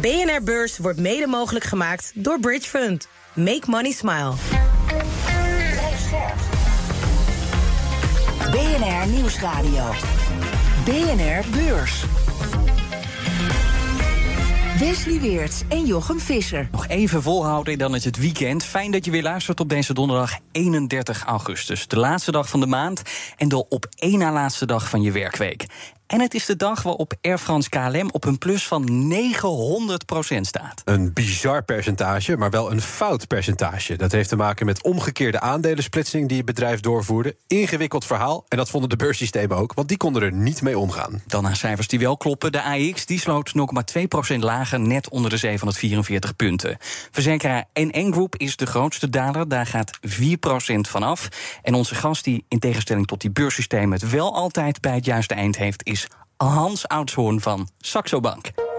BNR Beurs wordt mede mogelijk gemaakt door Bridge Fund. Make money smile. BNR Nieuwsradio. BNR Beurs. Wesley Weerts en Jochem Visser. Nog even volhouden, dan is het weekend. Fijn dat je weer luistert op deze donderdag 31 augustus. De laatste dag van de maand en de op één na laatste dag van je werkweek. En het is de dag waarop Air France KLM op een plus van 900% staat. Een bizar percentage, maar wel een fout percentage. Dat heeft te maken met omgekeerde aandelensplitsing die het bedrijf doorvoerde. Ingewikkeld verhaal. En dat vonden de beurssystemen ook, want die konden er niet mee omgaan. Dan naar cijfers die wel kloppen. De AX die sloot 0,2% lager, net onder de 744 punten. Verzekeraar NN Group is de grootste daler. Daar gaat 4% vanaf. En onze gast, die in tegenstelling tot die beurssystemen het wel altijd bij het juiste eind heeft, is Hans Oudshoorn van Saxo Bank.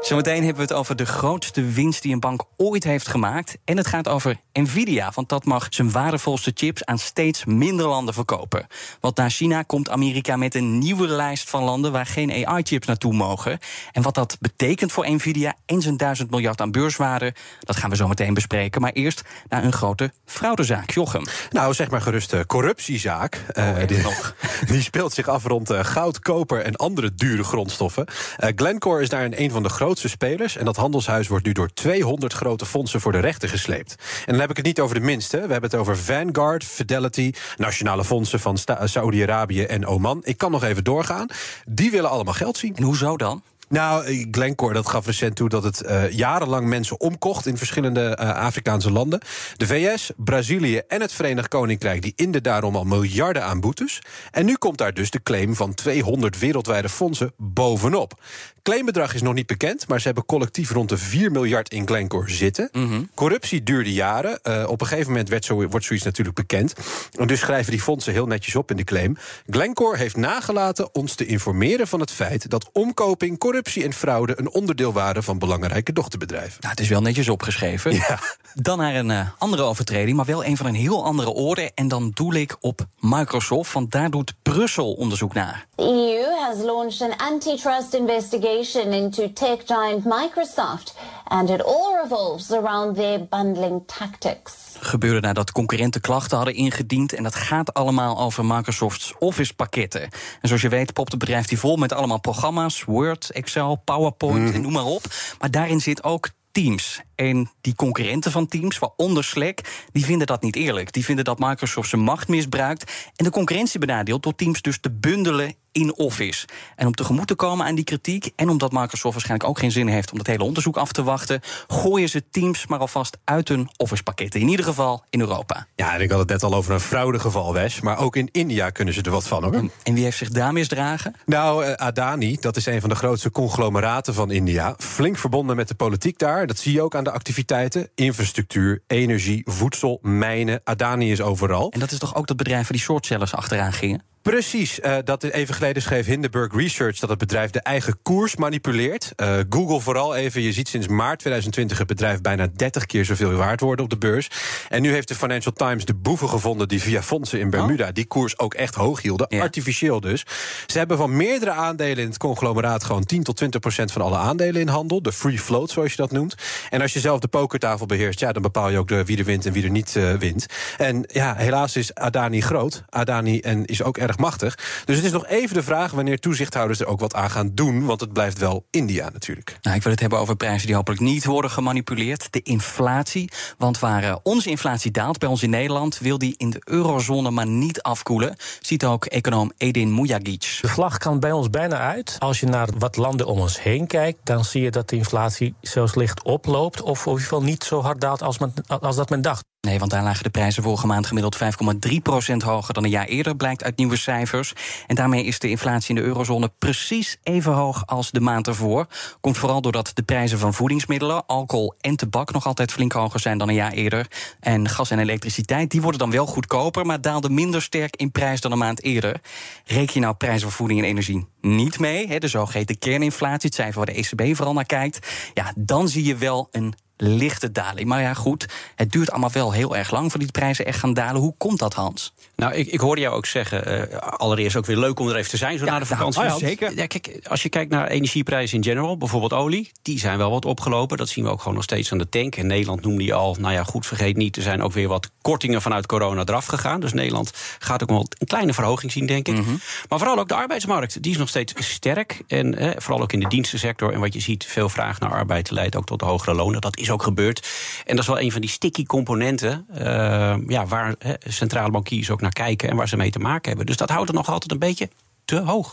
Zometeen hebben we het over de grootste winst die een bank ooit heeft gemaakt. En het gaat over Nvidia, want dat mag zijn waardevolste chips aan steeds minder landen verkopen. Want na China komt Amerika met een nieuwe lijst van landen waar geen AI-chips naartoe mogen. En wat dat betekent voor Nvidia en zijn 1000 miljard aan beurswaarde, dat gaan we zo meteen bespreken. Maar eerst naar een grote fraudezaak, Jochem. Nou, zeg maar gerust uh, corruptiezaak. Oh, uh, die, die, speelt zich af rond uh, goud, koper en andere dure grondstoffen. Glencore is daar een van de grootste spelers. En dat handelshuis wordt nu door 200 grote fondsen voor de rechter gesleept. En dan heb ik het niet over de minste. We hebben het over Vanguard, Fidelity, nationale fondsen van Saudi-Arabië en Oman. Ik kan nog even doorgaan. Die willen allemaal geld zien. En hoezo dan? Nou, Glencore dat gaf recent toe dat het uh, jarenlang mensen omkocht in verschillende uh, Afrikaanse landen. De VS, Brazilië en het Verenigd Koninkrijk die inden daarom al miljarden aan boetes. En nu komt daar dus de claim van 200 wereldwijde fondsen bovenop. Claimbedrag is nog niet bekend, maar ze hebben collectief rond de 4 miljard in Glencore zitten. Mm -hmm. Corruptie duurde jaren. Uh, op een gegeven moment werd zo, wordt zoiets natuurlijk bekend. En dus schrijven die fondsen heel netjes op in de claim. Glencore heeft nagelaten ons te informeren van het feit dat omkoping, corruptie en fraude een onderdeel waren van belangrijke dochterbedrijven. Nou, het is wel netjes opgeschreven. Ja. Dan naar een uh, andere overtreding, maar wel een van een heel andere orde. En dan doel ik op Microsoft, want daar doet Brussel onderzoek naar. The EU has launched an antitrust investigation into tech giant Microsoft. And it all revolves around their bundling tactics. Gebeurde nadat concurrenten klachten hadden ingediend. En dat gaat allemaal over Microsoft's Office pakketten. En zoals je weet popt het bedrijf die vol met allemaal programma's. Word, Excel, PowerPoint en noem maar op. Maar daarin zit ook Teams. En die concurrenten van Teams, waaronder Slack, die vinden dat niet eerlijk. Die vinden dat Microsoft zijn macht misbruikt en de concurrentie benadeelt door Teams dus te bundelen in Office. En om tegemoet te komen aan die kritiek en omdat Microsoft waarschijnlijk ook geen zin heeft om dat hele onderzoek af te wachten, gooien ze Teams maar alvast uit hun Office pakketten. In ieder geval in Europa. Ja, en ik had het net al over een fraudegeval, Wes. Maar ook in India kunnen ze er wat van hoor. En, wie heeft zich daar misdragen? Nou, uh, Adani, dat is een van de grootste conglomeraten van India. Flink verbonden met de politiek daar. Dat zie je ook aan de activiteiten. Infrastructuur, energie, voedsel, mijnen. Adani is overal. En dat is toch ook dat bedrijf waar die shortsellers achteraan gingen? Precies. Uh, dat even geleden schreef Hindenburg Research dat het bedrijf de eigen koers manipuleert. Uh, Google vooral even. Je ziet sinds maart 2020 het bedrijf bijna 30 keer zoveel waard worden op de beurs. En nu heeft de Financial Times de boeven gevonden die via fondsen in Bermuda oh. die koers ook echt hoog hielden. Ja. Artificieel dus. Ze hebben van meerdere aandelen in het conglomeraat gewoon 10 tot 20 procent van alle aandelen in handel. De free float, zoals je dat noemt. En als je zelf de pokertafel beheerst, ja, dan bepaal je ook de, wie er wint en wie er niet uh, wint. En ja, helaas is Adani groot. Adani en is ook erg machtig. Dus het is nog even de vraag wanneer toezichthouders er ook wat aan gaan doen. Want het blijft wel India natuurlijk. Nou, ik wil het hebben over prijzen die hopelijk niet worden gemanipuleerd. De inflatie. Want waar uh, onze inflatie daalt bij ons in Nederland, wil die in de eurozone maar niet afkoelen. Ziet ook econoom Edin Mujagic. De vlag kan bij ons bijna uit. Als je naar wat landen om ons heen kijkt, dan zie je dat de inflatie zelfs licht oploopt. Of in ieder geval niet zo hard daalt als, men, als dat men dacht. Nee, want daar lagen de prijzen vorige maand gemiddeld 5,3% hoger dan een jaar eerder, blijkt uit nieuwe cijfers. En daarmee is de inflatie in de eurozone precies even hoog als de maand ervoor. Komt vooral doordat de prijzen van voedingsmiddelen, alcohol en tabak nog altijd flink hoger zijn dan een jaar eerder. En gas en elektriciteit, die worden dan wel goedkoper, maar daalden minder sterk in prijs dan een maand eerder. Reken je nou prijzen voor voeding en energie niet mee, de zogeheten kerninflatie, het cijfer waar de ECB vooral naar kijkt, ja, dan zie je wel een lichte daling. Maar ja, goed, het duurt allemaal wel heel erg lang voor die prijzen echt gaan dalen. Hoe komt dat, Hans? Nou, ik, ik hoorde jou ook zeggen, uh, allereerst ook weer leuk om er even te zijn, zo na de nou, vakantie. Nou, zeker. Ja, kijk, als je kijkt naar energieprijzen in general, bijvoorbeeld olie, die zijn wel wat opgelopen. Dat zien we ook gewoon nog steeds aan de tank. In Nederland noemde je al, nou ja, goed, vergeet niet, er zijn ook weer wat kortingen vanuit corona eraf gegaan. Dus Nederland gaat ook wel een kleine verhoging zien, denk ik. Mhm. Maar vooral ook de arbeidsmarkt, die is nog steeds sterk. En eh, vooral ook in de dienstensector. En wat je ziet, veel vraag naar arbeid leidt ook tot hogere lonen. Dat is ook gebeurd. En dat is wel een van die sticky componenten uh, ja, waar centrale bankiers ook naar kijken en waar ze mee te maken hebben. Dus dat houdt het nog altijd een beetje te hoog.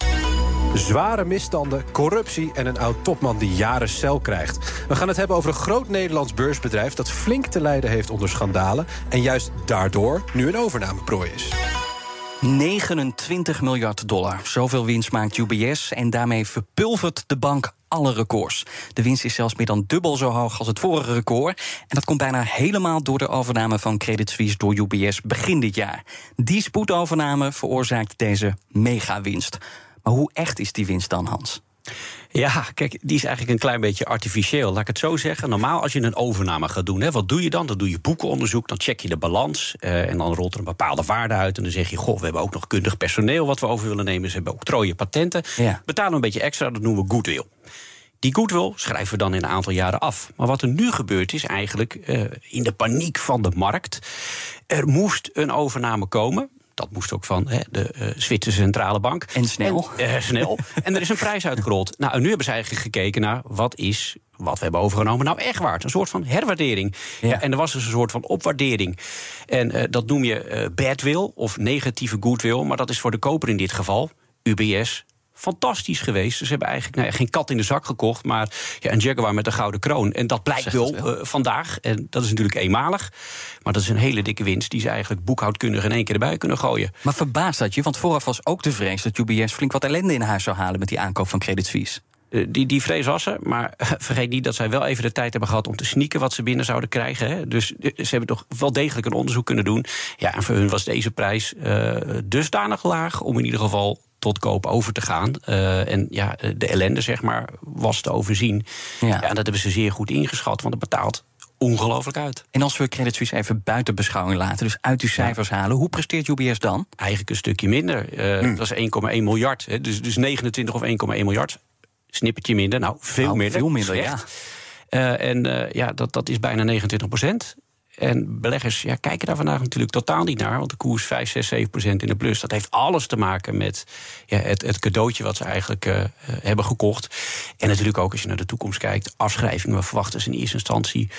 Zware misstanden, corruptie en een oud topman die jaren cel krijgt. We gaan het hebben over een groot Nederlands beursbedrijf dat flink te lijden heeft onder schandalen en juist daardoor nu een overnameprooi is. 29 miljard dollar. Zoveel winst maakt UBS en daarmee verpulvert de bank alle records. De winst is zelfs meer dan dubbel zo hoog als het vorige record. En dat komt bijna helemaal door de overname van Credit Suisse door UBS begin dit jaar. Die spoedovername veroorzaakt deze megawinst. Maar hoe echt is die winst dan, Hans? Ja, kijk, die is eigenlijk een klein beetje artificieel. Laat ik het zo zeggen. Normaal als je een overname gaat doen, hè, wat doe je dan? Dan doe je boekenonderzoek, dan check je de balans. Uh, en dan rolt er een bepaalde waarde uit. En dan zeg je, goh, we hebben ook nog kundig personeel wat we over willen nemen. Ze hebben octrooien patenten. Ja. Betalen we een beetje extra, dat noemen we goodwill. Die goodwill schrijven we dan in een aantal jaren af. Maar wat er nu gebeurt is eigenlijk uh, in de paniek van de markt. Er moest een overname komen dat moest ook van hè, de uh, Zwitserse Centrale Bank. En snel. En, uh, snel. en er is een prijs uitgerold. Nou, en nu hebben ze eigenlijk gekeken naar wat is wat we hebben overgenomen nou echt waard. Een soort van herwaardering. Ja. en er was dus een soort van opwaardering. En uh, dat noem je badwill of negatieve goodwill. Maar dat is voor de koper in dit geval, UBS, fantastisch geweest. Ze hebben eigenlijk nou ja, geen kat in de zak gekocht, maar ja, een Jaguar met een gouden kroon. En dat blijkt wel, wel. Uh, vandaag. En dat is natuurlijk eenmalig. Maar dat is een hele dikke winst die ze eigenlijk boekhoudkundig in één keer erbij kunnen gooien. Maar verbaast dat je? Want vooraf was ook de vrees dat UBS flink wat ellende in huis zou halen met die aankoop van Credit Suisse. Uh, die, die vrees was er, maar vergeet niet dat zij wel even de tijd hebben gehad om te sneaken wat ze binnen zouden krijgen. Hè. Dus ze hebben toch wel degelijk een onderzoek kunnen doen. Ja, en voor hun was deze prijs uh, dusdanig laag om in ieder geval tot koop over te gaan. Uh, en ja, de ellende, zeg maar, was te overzien. Ja. ja. en dat hebben ze zeer goed ingeschat, want het betaalt ongelooflijk uit. En als we Credit Suisse even buiten beschouwing laten, dus uit uw cijfers ja. halen, hoe presteert UBS dan? Eigenlijk een stukje minder. Uh, hmm. Dat is 1,1 miljard. Hè, dus, dus 29 of 1,1 miljard. Snippertje minder. Nou, veel nou, minder. Veel minder, ja. Uh, en uh, ja, dat, dat is bijna 29 procent. En beleggers ja, kijken daar vandaag natuurlijk totaal niet naar. Want de koers 5, 6, 7 procent in de plus. Dat heeft alles te maken met ja, het, het cadeautje wat ze eigenlijk uh, hebben gekocht. En natuurlijk ook als je naar de toekomst kijkt. Afschrijvingen, we verwachten ze in eerste instantie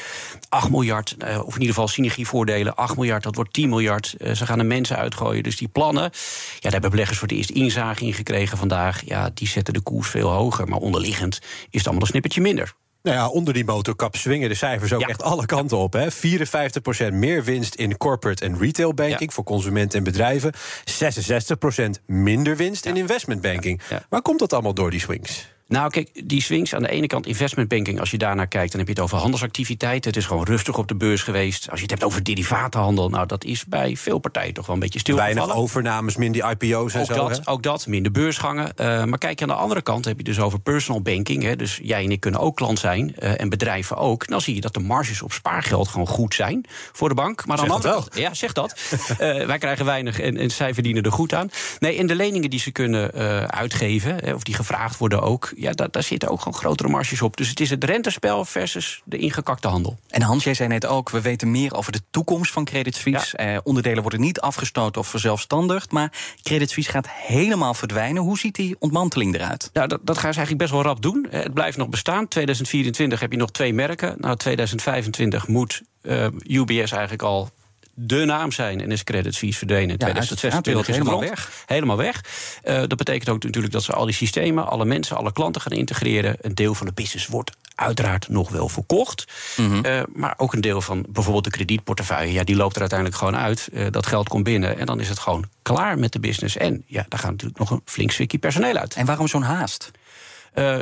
8 miljard. Uh, of in ieder geval synergievoordelen. 8 miljard, dat wordt 10 miljard. Uh, ze gaan de mensen uitgooien. Dus die plannen, ja, daar hebben beleggers voor het eerst inzage in gekregen vandaag. Ja, die zetten de koers veel hoger. Maar onderliggend is het allemaal een snippertje minder. Nou ja, onder die motorkap swingen de cijfers ook ja. echt alle kanten op. Hè. 54% meer winst in corporate en retail banking ja. voor consumenten en bedrijven. 66% minder winst in investment banking. Waar komt dat allemaal door, die swings? Nou, kijk, die swings aan de ene kant investment banking, als je daarnaar kijkt, dan heb je het over handelsactiviteiten. Het is gewoon rustig op de beurs geweest. Als je het hebt over derivatenhandel, nou, dat is bij veel partijen toch wel een beetje stil. Weinig overnames, minder IPO's en ook zo. Dat, ook dat, minder beursgangen. Uh, maar kijk aan de andere kant, heb je dus over personal banking. Hè, dus jij en ik kunnen ook klant zijn uh, en bedrijven ook. Dan zie je dat de marges op spaargeld gewoon goed zijn voor de bank. Maar de andere kant, ja, zeg dat. uh, wij krijgen weinig en, en zij verdienen er goed aan. Nee, en de leningen die ze kunnen uitgeven, of die gevraagd worden ook ja, daar, daar zitten ook gewoon grotere marges op. Dus het is het rentespel versus de ingekakte handel. En Hans, jij zei net ook, we weten meer over de toekomst van Credit Suisse. Ja. Eh, onderdelen worden niet afgestoten of verzelfstandigd. Maar Credit Suisse gaat helemaal verdwijnen. Hoe ziet die ontmanteling eruit? Nou, dat, dat gaan ze eigenlijk best wel rap doen. Het blijft nog bestaan. 2024 heb je nog twee merken. Nou, 2025 moet uh, UBS eigenlijk al de naam zijn en is Credit Suisse verdwenen. In 2026 is helemaal weg. Helemaal weg. Uh, dat betekent ook natuurlijk dat ze al die systemen, alle mensen, alle klanten gaan integreren. Een deel van de business wordt uiteraard nog wel verkocht. Uh, maar ook een deel van bijvoorbeeld de kredietportefeuille, ja, die loopt er uiteindelijk gewoon uit. Uh, dat geld komt binnen en dan is het gewoon klaar met de business. En ja, daar gaat natuurlijk nog een flink stukje personeel uit. En waarom zo'n haast?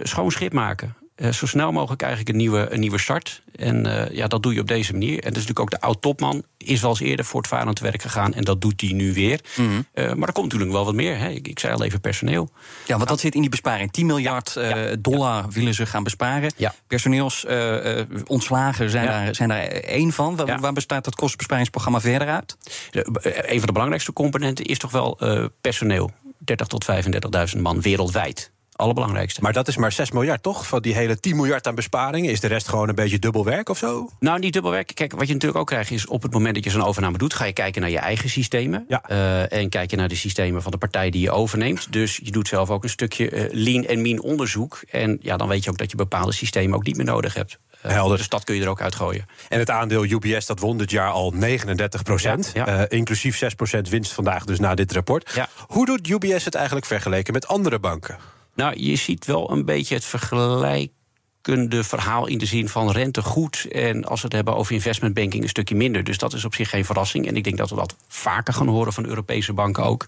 Schoon schip maken. Uh, zo snel mogelijk eigenlijk een nieuwe, een nieuwe start. En uh, ja, dat doe je op deze manier. En dat is natuurlijk ook de oud-topman. Is wel eens eerder voortvarend te werk gegaan. En dat doet hij nu weer. Mm -hmm. uh, maar er komt natuurlijk wel wat meer. Hè. Ik, ik, zei al even personeel. Ja, want dat zit in die besparing. 10 miljard ja. dollar ja. willen ze gaan besparen. Ja. Personeelsontslagen zijn, daar, zijn daar één van. Waar, waar, bestaat dat kostenbesparingsprogramma verder uit? Een van de belangrijkste componenten is toch wel personeel. 30 tot 35.000 man wereldwijd allerbelangrijkste. Maar dat is maar 6 miljard, toch? Van die hele 10 miljard aan besparingen. Is de rest gewoon een beetje dubbel werk of zo? Nou, niet dubbel werk. Kijk, wat je natuurlijk ook krijgt is... op het moment dat je zo'n overname doet... ga je kijken naar je eigen systemen. Ja. Uh, en kijk je naar de systemen van de partij die je overneemt. Dus je doet zelf ook een stukje uh, lean en mean onderzoek. En ja, dan weet je ook dat je bepaalde systemen ook niet meer nodig hebt. Uh, Helder. Dus dat kun je er ook uitgooien. En het aandeel UBS dat won dit jaar al 39 procent. Ja, ja. inclusief 6 procent winst vandaag dus na dit rapport. Ja. Hoe doet UBS het eigenlijk vergeleken met andere banken? Nou, je ziet wel een beetje het vergelijkende verhaal in de zin van rente goed. En als we het hebben over investmentbanking een stukje minder. Dus dat is op zich geen verrassing. En ik denk dat we dat vaker gaan horen van Europese banken ook.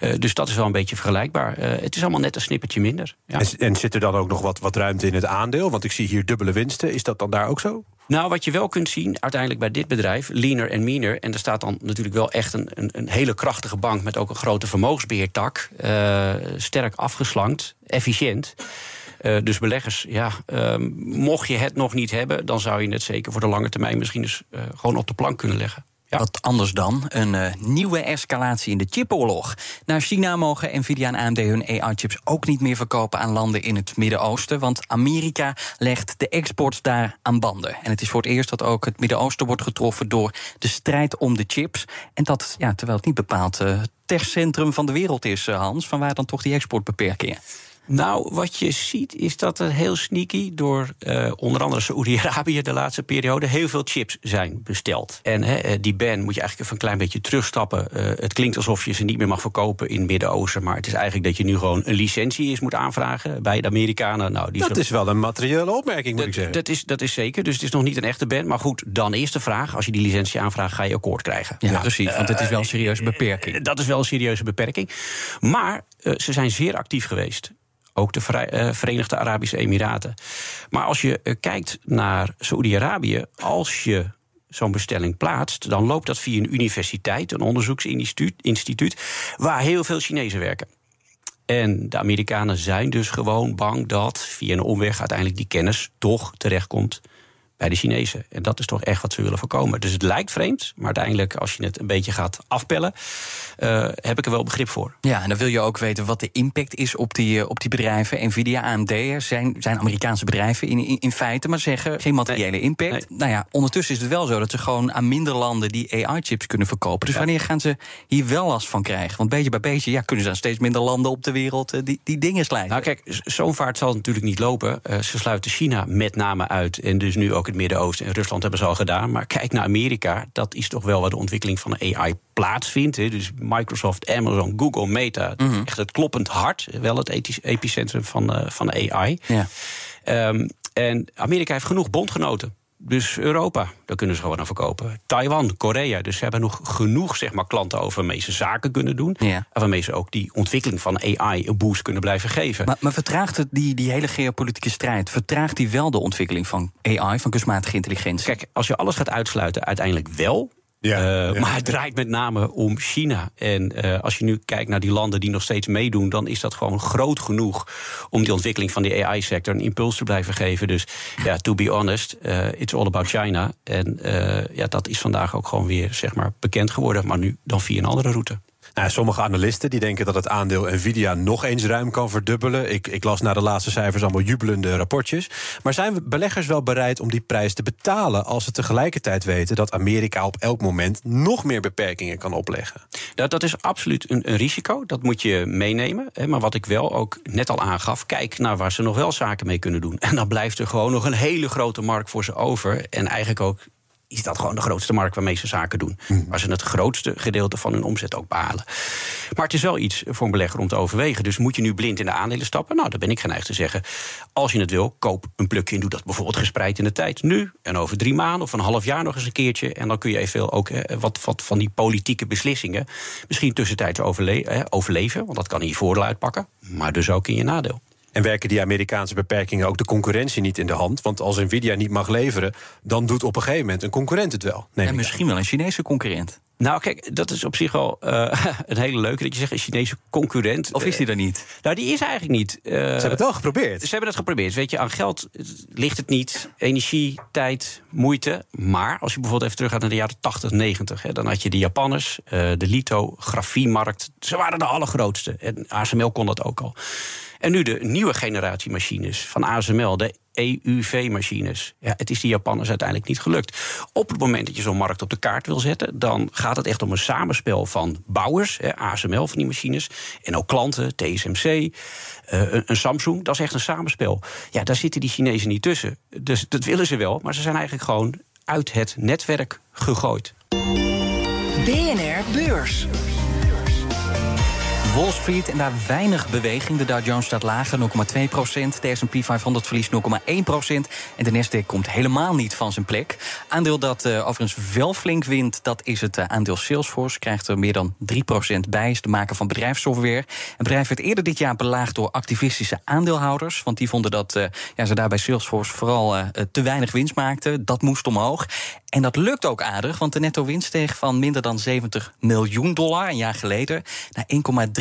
Uh, dus dat is wel een beetje vergelijkbaar. Uh, het is allemaal net een snippertje minder. Ja. En, en, zit er dan ook nog wat, wat ruimte in het aandeel? Want ik zie hier dubbele winsten. Is dat dan daar ook zo? Nou, wat je wel kunt zien uiteindelijk bij dit bedrijf, leaner en meaner... en er staat dan natuurlijk wel echt een, een, een hele krachtige bank... met ook een grote vermogensbeheertak, uh, sterk afgeslankt, efficiënt... Uh, dus beleggers, ja, uh, mocht je het nog niet hebben... dan zou je het zeker voor de lange termijn misschien eens uh, gewoon op de plank kunnen leggen. Wat anders dan, een uh, nieuwe escalatie in de chipoorlog. Naar China mogen Nvidia en AMD hun AI-chips ook niet meer verkopen aan landen in het Midden-Oosten. Want Amerika legt de export daar aan banden. En het is voor het eerst dat ook het Midden-Oosten wordt getroffen door de strijd om de chips. En dat, ja, terwijl het niet bepaald uh, het techcentrum van de wereld is, uh, Hans. Vanwaar dan toch die exportbeperkingen? Nou, wat je ziet is dat er heel sneaky door uh, onder andere Saoedi-Arabië de laatste periode heel veel chips zijn besteld. En he, die ban moet je eigenlijk even een klein beetje terugstappen. Uh, het klinkt alsof je ze niet meer mag verkopen in het Midden-Oosten, maar het is eigenlijk dat je nu gewoon een licentie eens moet aanvragen bij de Amerikanen. Nou, die dat is wel een materiële opmerking, moet ik zeggen. Dat is, dat is zeker, dus het is nog niet een echte ban. Maar goed, dan is de vraag: als je die licentie aanvraagt, ga je akkoord krijgen. Ja, ja. precies, want het is wel een serieuze beperking. Uh, dat is wel een serieuze beperking. Maar ze zijn zeer actief geweest ook de Verenigde Arabische Emiraten. Maar als je uh, kijkt naar Saoedi-Arabië, als je zo'n bestelling plaatst, dan loopt dat via een universiteit, een onderzoeksinstituut, waar heel veel Chinezen werken. En de Amerikanen zijn dus gewoon bang dat via een omweg uiteindelijk die kennis toch terechtkomt bij de Chinezen. En dat is toch echt wat ze willen voorkomen. Dus het lijkt vreemd, maar uiteindelijk, als je het een beetje gaat afpellen, uh, heb ik er wel begrip voor. Ja, en dan wil je ook weten wat de impact is op die, op die bedrijven. Nvidia, AMD zijn, zijn Amerikaanse bedrijven in, in, in feite, maar zeggen geen materiële nee, impact. Nee. Nou ja, ondertussen is het wel zo dat ze gewoon aan minder landen die AI-chips kunnen verkopen. Dus ja. wanneer gaan ze hier wel last van krijgen? Want beetje bij beetje ja, kunnen ze aan steeds minder landen op de wereld uh, die, die dingen slijten. Nou, kijk, zo'n vaart zal natuurlijk niet lopen. Uh, ze sluiten China met name uit en dus nu ook het Midden-Oosten en Rusland hebben ze al gedaan. Maar kijk naar Amerika, dat is toch wel waar de ontwikkeling van AI plaatsvindt. Hè. Dus Microsoft, Amazon, Google, Meta. Mm -hmm. Echt het kloppend hart, wel het epicentrum van, uh, van AI. Ja. Um, en Amerika heeft genoeg bondgenoten. Dus Europa, daar kunnen ze gewoon aan verkopen. Taiwan, Korea. Dus ze hebben nog genoeg zeg maar, klanten over waarmee ze zaken kunnen doen. Ja. En waarmee ze ook die ontwikkeling van AI een boost kunnen blijven geven. Maar, maar vertraagt het die, die hele geopolitieke strijd? Vertraagt die wel de ontwikkeling van AI, van kunstmatige intelligentie? Kijk, als je alles gaat uitsluiten, uiteindelijk wel. Ja, uh, ja. Maar het draait met name om China. En uh, als je nu kijkt naar die landen die nog steeds meedoen, dan is dat gewoon groot genoeg om die ontwikkeling van die AI-sector een impuls te blijven geven. Dus ja, to be honest, uh, it's all about China. En ja, dat is vandaag ook gewoon weer zeg maar, bekend geworden, maar nu dan via een andere route. Nou, sommige analisten die denken dat het aandeel Nvidia nog eens ruim kan verdubbelen. Ik, ik las naar de laatste cijfers allemaal jubelende rapportjes. Maar zijn beleggers wel bereid om die prijs te betalen als ze tegelijkertijd weten dat Amerika op elk moment nog meer beperkingen kan opleggen? Dat, dat is absoluut een, een risico. Dat moet je meenemen. Maar wat ik wel ook net al aangaf, kijk naar waar ze nog wel zaken mee kunnen doen. En dan blijft er gewoon nog een hele grote markt voor ze over. En eigenlijk ook is dat gewoon de grootste markt waarmee ze zaken doen. Hmm. Waar ze het grootste gedeelte van hun omzet ook behalen. Maar het is wel iets voor een belegger om te overwegen. Dus moet je nu blind in de aandelen stappen? Nou, dan ben ik geneigd te zeggen. Als je het wil, koop een plukje en doe dat bijvoorbeeld gespreid in de tijd. Nu en over drie maanden of een half jaar nog eens een keertje. En dan kun je eventueel ook eh, wat, wat van die politieke beslissingen... misschien tussentijds overle eh, overleven. Want dat kan in je voordeel uitpakken. Maar dus ook in je nadeel. En werken die Amerikaanse beperkingen ook de concurrentie niet in de hand? Want als Nvidia niet mag leveren, dan doet op een gegeven moment een concurrent het wel. En misschien wel een Chinese concurrent. Nou, kijk, dat is op zich wel eh, een hele leuke. Dat je zegt een Chinese concurrent. Of is die er niet? Nou, die is eigenlijk niet. Eh. Ze hebben het wel geprobeerd. Ze hebben het geprobeerd. Weet je, aan geld ligt het niet. Energie, tijd, moeite. Maar als je bijvoorbeeld even teruggaat naar de jaren 80, 90... Hè, dan had je de Japanners, eh, de lithografiemarkt. Ze waren de allergrootste. En ASML kon dat ook al. En nu de nieuwe generatie machines van ASML, de EUV-machines. Ja, het is die Japanners uiteindelijk niet gelukt. Op het moment dat je zo'n markt op de kaart wil zetten, dan gaat het echt om een samenspel van bouwers, ASML van die machines, en ook klanten, TSMC, eh, een, een Samsung. Dat is echt een samenspel. Ja, daar zitten die Chinezen niet tussen. Dus dat willen ze wel, maar ze zijn eigenlijk gewoon uit het netwerk gegooid. BNR Beurs. Wall Street en daar weinig beweging. De Dow Jones staat lager, 0,2 procent. De S&P 500 verliest 0,1 procent. En de Nasdaq komt helemaal niet van zijn plek. Aandeel dat uh, overigens wel flink wint, dat is het uh, aandeel Salesforce. Krijgt er meer dan 3 procent bij. Is de maker van bedrijfssoftware. Het bedrijf werd eerder dit jaar belaagd door activistische aandeelhouders. Want die vonden dat uh, ja, ze daar bij Salesforce vooral te weinig winst maakten. Dat moest omhoog. En dat lukt ook aardig, want de netto winst steeg van minder dan 70 miljoen dollar een jaar geleden naar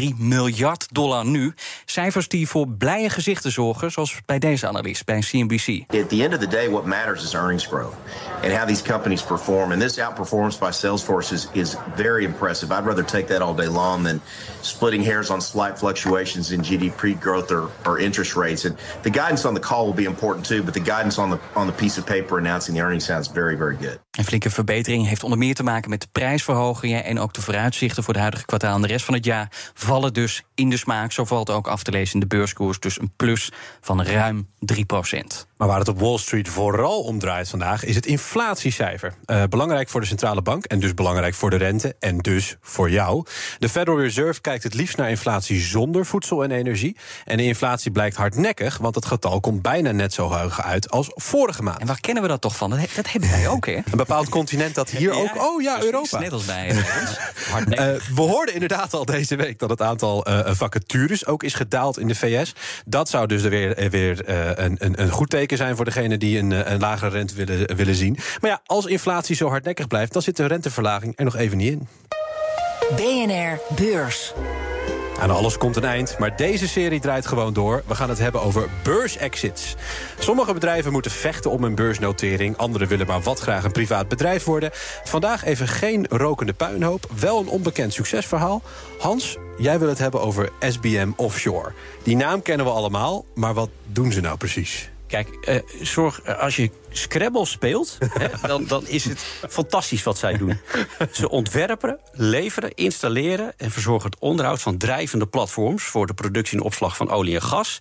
1,3 miljard dollar nu. Cijfers die voor blije gezichten zorgen, zoals bij deze analist bij CNBC. At the end of the day, what matters is earnings growth and how these companies perform. And this outperformance by Salesforce is, is very impressive. I'd rather take that all day long than splitting hairs on slight fluctuations in GDP growth or, interest rates. And the guidance on the call will be important too, but the guidance on the on the piece of paper announcing the earnings sounds very, very good. Een flinke verbetering heeft onder meer te maken met de prijsverhogingen en ook de vooruitzichten voor het huidige kwartaal en de rest van het jaar vallen dus in de smaak. Zo valt ook af te lezen in de beurskoers, dus een plus van ruim 3 procent. Maar waar het op Wall Street vooral om draait vandaag is het inflatiecijfer. Uh, belangrijk voor de centrale bank en dus belangrijk voor de rente en dus voor jou. De Federal Reserve kijkt het liefst naar inflatie zonder voedsel en energie. En de inflatie blijkt hardnekkig, want het getal komt bijna net zo hoog uit als vorige maand. En waar kennen we dat toch van? Dat, dat hebben wij ook, hè? Een bepaald continent dat hier Ja, ook. Oh ja, Europa. Net als bij ons. Hardnekkig. Eh, we hoorden inderdaad al deze week dat het aantal eh, vacatures ook is gedaald in de VS. Dat zou dus er weer, eh, weer eh, een, een, een goed teken zijn voor degenen die een, eh, een lagere rente willen, willen zien. Maar ja, als inflatie zo hardnekkig blijft, dan zit de renteverlaging er nog even niet in. BNR Beurs. Aan alles komt een eind, maar deze serie draait gewoon door. We gaan het hebben over beursexits. Sommige bedrijven moeten vechten om een beursnotering. Anderen willen maar wat graag een privaat bedrijf worden. Vandaag even geen rokende puinhoop. Wel een onbekend succesverhaal. Hans, jij wil het hebben over SBM Offshore. Die naam kennen we allemaal, maar wat doen ze nou precies? Kijk, eh, zorg, eh, als je Scrabble speelt, hè, dan, dan is het fantastisch wat zij doen. Ze ontwerpen, leveren, installeren en verzorgen het onderhoud van drijvende platforms voor de productie en opslag van olie en gas.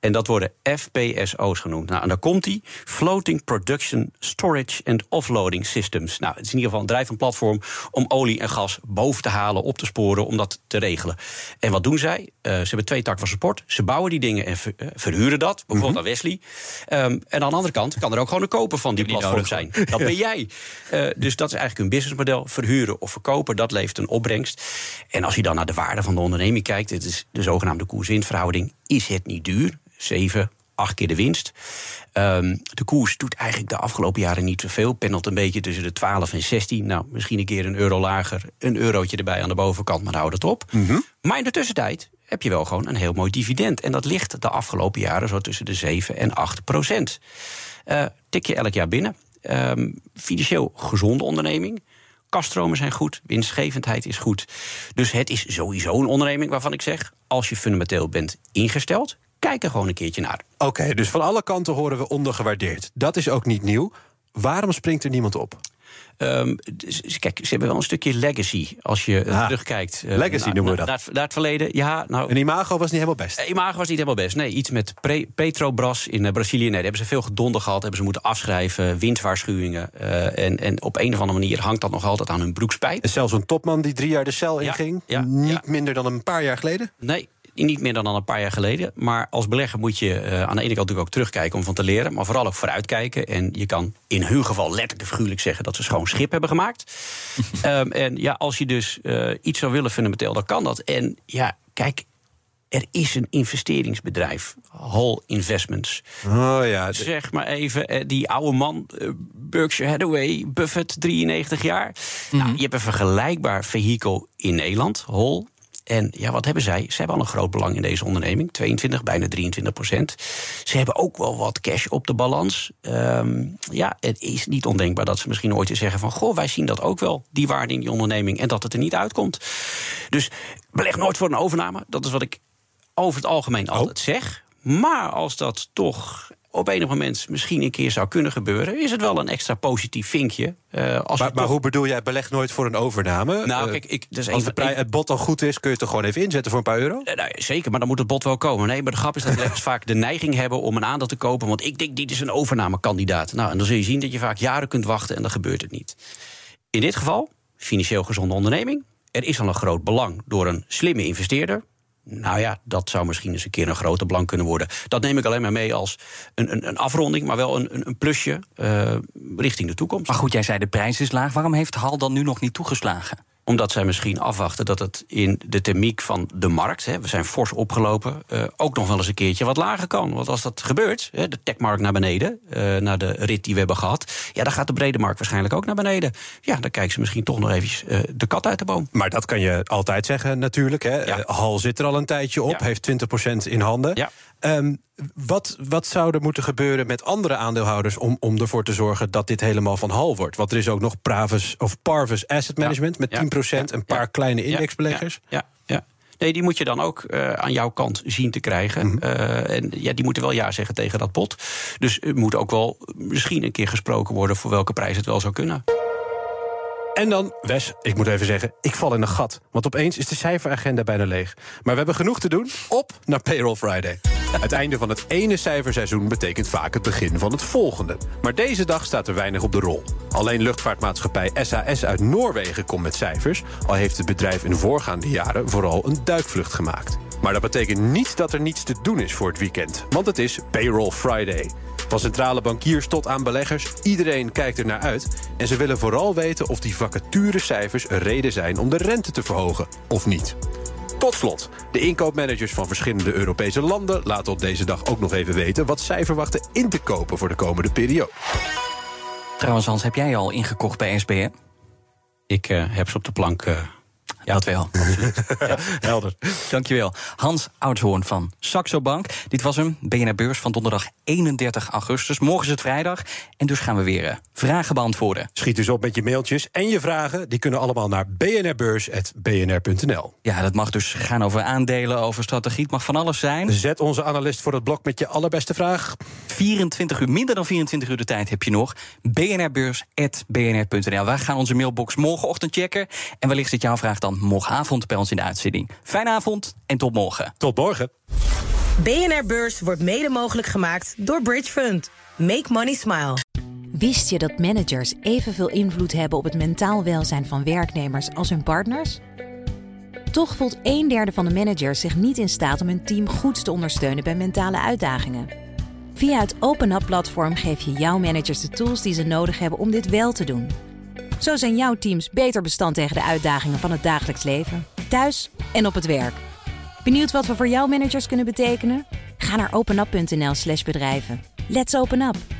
En dat worden FPSO's genoemd. Nou, en daar komt die. Floating Production Storage and Offloading Systems. Nou, het is in ieder geval een drijvend platform om olie en gas boven te halen, op te sporen, om dat te regelen. En wat doen zij? Eh, ze hebben twee takken van support. Ze bouwen die dingen en ver- eh, verhuren dat, bijvoorbeeld aan Wesley. Ehm, en aan de andere kant kan er ook gewoon een koper van die platform zijn. Dat ben jij. Eh, dus dat is eigenlijk een businessmodel. Verhuren of verkopen, dat levert een opbrengst. En als je dan naar de waarde van de onderneming kijkt, het is de zogenaamde koers-winstverhouding, is het niet duur. Zeven, acht keer de winst. Ehm, de koers doet eigenlijk de afgelopen jaren niet zoveel. Pendelt een beetje tussen de 12 en 16. Nou, misschien een keer een euro lager, een eurotje erbij aan de bovenkant, maar houdt het op. Maar in de tussentijd heb je wel gewoon een heel mooi dividend. En dat ligt de afgelopen jaren zo tussen de 7 en 8 procent. Eh, tik je elk jaar binnen. Ehm, financieel gezonde onderneming. Kaststromen zijn goed, winstgevendheid is goed. Dus het is sowieso een onderneming waarvan ik zeg... als je fundamenteel bent ingesteld, kijk er gewoon een keertje naar. Oké, dus van alle kanten horen we ondergewaardeerd. Dat is ook niet nieuw. Waarom springt er niemand op? Ehm, dus, kijk, ze hebben wel een stukje legacy als je uh, terugkijkt. Uh, legacy noemen we dat. Naar, naar, het verleden. Ja, nou, een imago was niet helemaal best. Imago was niet helemaal best. Nee, iets met Pre Petrobras in Brazilië. Nee, daar hebben ze veel gedonder gehad. Hebben ze moeten afschrijven, winstwaarschuwingen. en, en op een of andere manier hangt dat nog altijd aan hun broekspijp. En zelfs een topman die drie jaar de cel inging. Ja, niet minder dan een paar jaar geleden? Nee, niet meer dan een paar jaar geleden. Maar als belegger moet je uh, aan de ene kant natuurlijk ook terugkijken om van te leren. Maar vooral ook vooruitkijken. En je kan in hun geval letterlijk en figuurlijk zeggen dat ze schoon schip hebben gemaakt. um, en ja, als je dus uh, iets zou willen fundamenteel, dan kan dat. En ja, kijk. Er is een investeringsbedrijf, Hall Investments. Oh ja. Zeg maar even, die oude man, Berkshire Hathaway, Buffett, 93 jaar. Mm -hmm. nou, je hebt een vergelijkbaar vehikel in Nederland, Hall. En ja, wat hebben zij? Ze hebben al een groot belang in deze onderneming. 22, bijna 23 procent. Ze hebben ook wel wat cash op de balans. Um, ja, het is niet ondenkbaar dat ze misschien ooit eens zeggen van... goh, wij zien dat ook wel, die waarde in die onderneming... en dat het er niet uitkomt. Dus beleg nooit voor een overname. Dat is wat ik over het algemeen altijd zeg. Maar als dat toch op enig moment misschien een keer zou kunnen gebeuren, is het wel een extra positief vinkje. Uh, als maar, maar hoe bedoel jij, beleg nooit voor een overname? Nou, kijk, ik, dus als de prij, het bod dan goed is, kun je het er gewoon even inzetten voor een paar euro? Uh, nou, zeker, maar dan moet het bod wel komen. Nee, maar de grap is dat beleggers vaak de neiging hebben om een aandeel te kopen, want ik denk, dit is een overnamekandidaat. Nou, en dan zul je zien dat je vaak jaren kunt wachten en dan gebeurt het niet. In dit geval, financieel gezonde onderneming. Er is al een groot belang door een slimme investeerder. Nou ja, dat zou misschien eens een keer een groter belang kunnen worden. Dat neem ik alleen maar mee als een, een, een afronding, maar wel een, een plusje uh, richting de toekomst. Maar goed, jij zei de prijs is laag. Waarom heeft Hal dan nu nog niet toegeslagen? Omdat zij misschien afwachten dat het in de thermiek van de markt, hè, we zijn fors opgelopen, uh, ook nog wel eens een keertje wat lager kan. Want als dat gebeurt, hè, de techmarkt naar beneden, uh, naar de rit die we hebben gehad, ja, dan gaat de brede markt waarschijnlijk ook naar beneden. Ja, dan kijken ze misschien toch nog eventjes uh, de kat uit de boom. Maar dat kan je altijd zeggen, natuurlijk. Hè. Ja. Hal zit er al een tijdje op, ja. heeft 20% in handen. Ja. Um, wat, wat zou er moeten gebeuren met andere aandeelhouders om, om ervoor te zorgen dat dit helemaal van hal wordt? Want er is ook nog Pravis of Parvis Asset Management ja, met 10%, ja, een paar kleine indexbeleggers. Ja, ja, Nee, die moet je dan ook uh, aan jouw kant zien te krijgen. Mm -hmm. uh, en ja, die moeten wel ja zeggen tegen dat pot. Dus er moet ook wel misschien een keer gesproken worden voor welke prijs het wel zou kunnen. En dan, Wes, ik moet even zeggen, ik val in een gat. Want opeens is de cijferagenda bijna leeg. Maar we hebben genoeg te doen. Op naar Payroll Friday. Het einde van het ene cijferseizoen betekent vaak het begin van het volgende. Maar deze dag staat er weinig op de rol. Alleen luchtvaartmaatschappij SAS uit Noorwegen komt met cijfers... al heeft het bedrijf in voorgaande jaren vooral een duikvlucht gemaakt. Maar dat betekent niet dat er niets te doen is voor het weekend. Want het is Payroll Friday. Van centrale bankiers tot aan beleggers, iedereen kijkt er naar uit. En ze willen vooral weten of die vacaturecijfers een reden zijn om de rente te verhogen, of niet. Tot slot, de inkoopmanagers van verschillende Europese landen... laten op deze dag ook nog even weten wat zij verwachten in te kopen voor de komende periode. Trouwens, Hans, heb jij al ingekocht bij SBM? Ik uh, heb ze op de plank... Uh ja, dat wel. ja. Helder. Dankjewel. Hans Oudshoorn van Saxo Bank. Dit was hem, BNR Beurs van donderdag 31 augustus. Morgen is het vrijdag en dus gaan we weer uh, vragen beantwoorden. Schiet dus op met je mailtjes en je vragen. Die kunnen allemaal naar bnrbeurs.bnr.nl. Ja, dat mag dus gaan over aandelen, over strategie. Het mag van alles zijn. Zet onze analist voor het blok met je allerbeste vraag. 24 uur, minder dan 24 uur de tijd heb je nog. bnrbeurs.bnr.nl. Wij gaan onze mailbox morgenochtend checken. En wellicht zit jouw vraag dan morgenavond bij ons in de uitzending. Fijne avond en tot morgen. Tot morgen. BNR Beurs wordt mede mogelijk gemaakt door Bridge Fund. Make money smile. Wist je dat managers evenveel invloed hebben op het mentaal welzijn van werknemers als hun partners? Toch voelt een derde van de managers zich niet in staat om hun team goed te ondersteunen bij mentale uitdagingen. Via het Open Up platform geef je jouw managers de tools die ze nodig hebben om dit wel te doen. Zo zijn jouw teams beter bestand tegen de uitdagingen van het dagelijks leven, thuis en op het werk. Benieuwd wat we voor jouw managers kunnen betekenen? Ga naar openup.nl/slash bedrijven. Let's open up!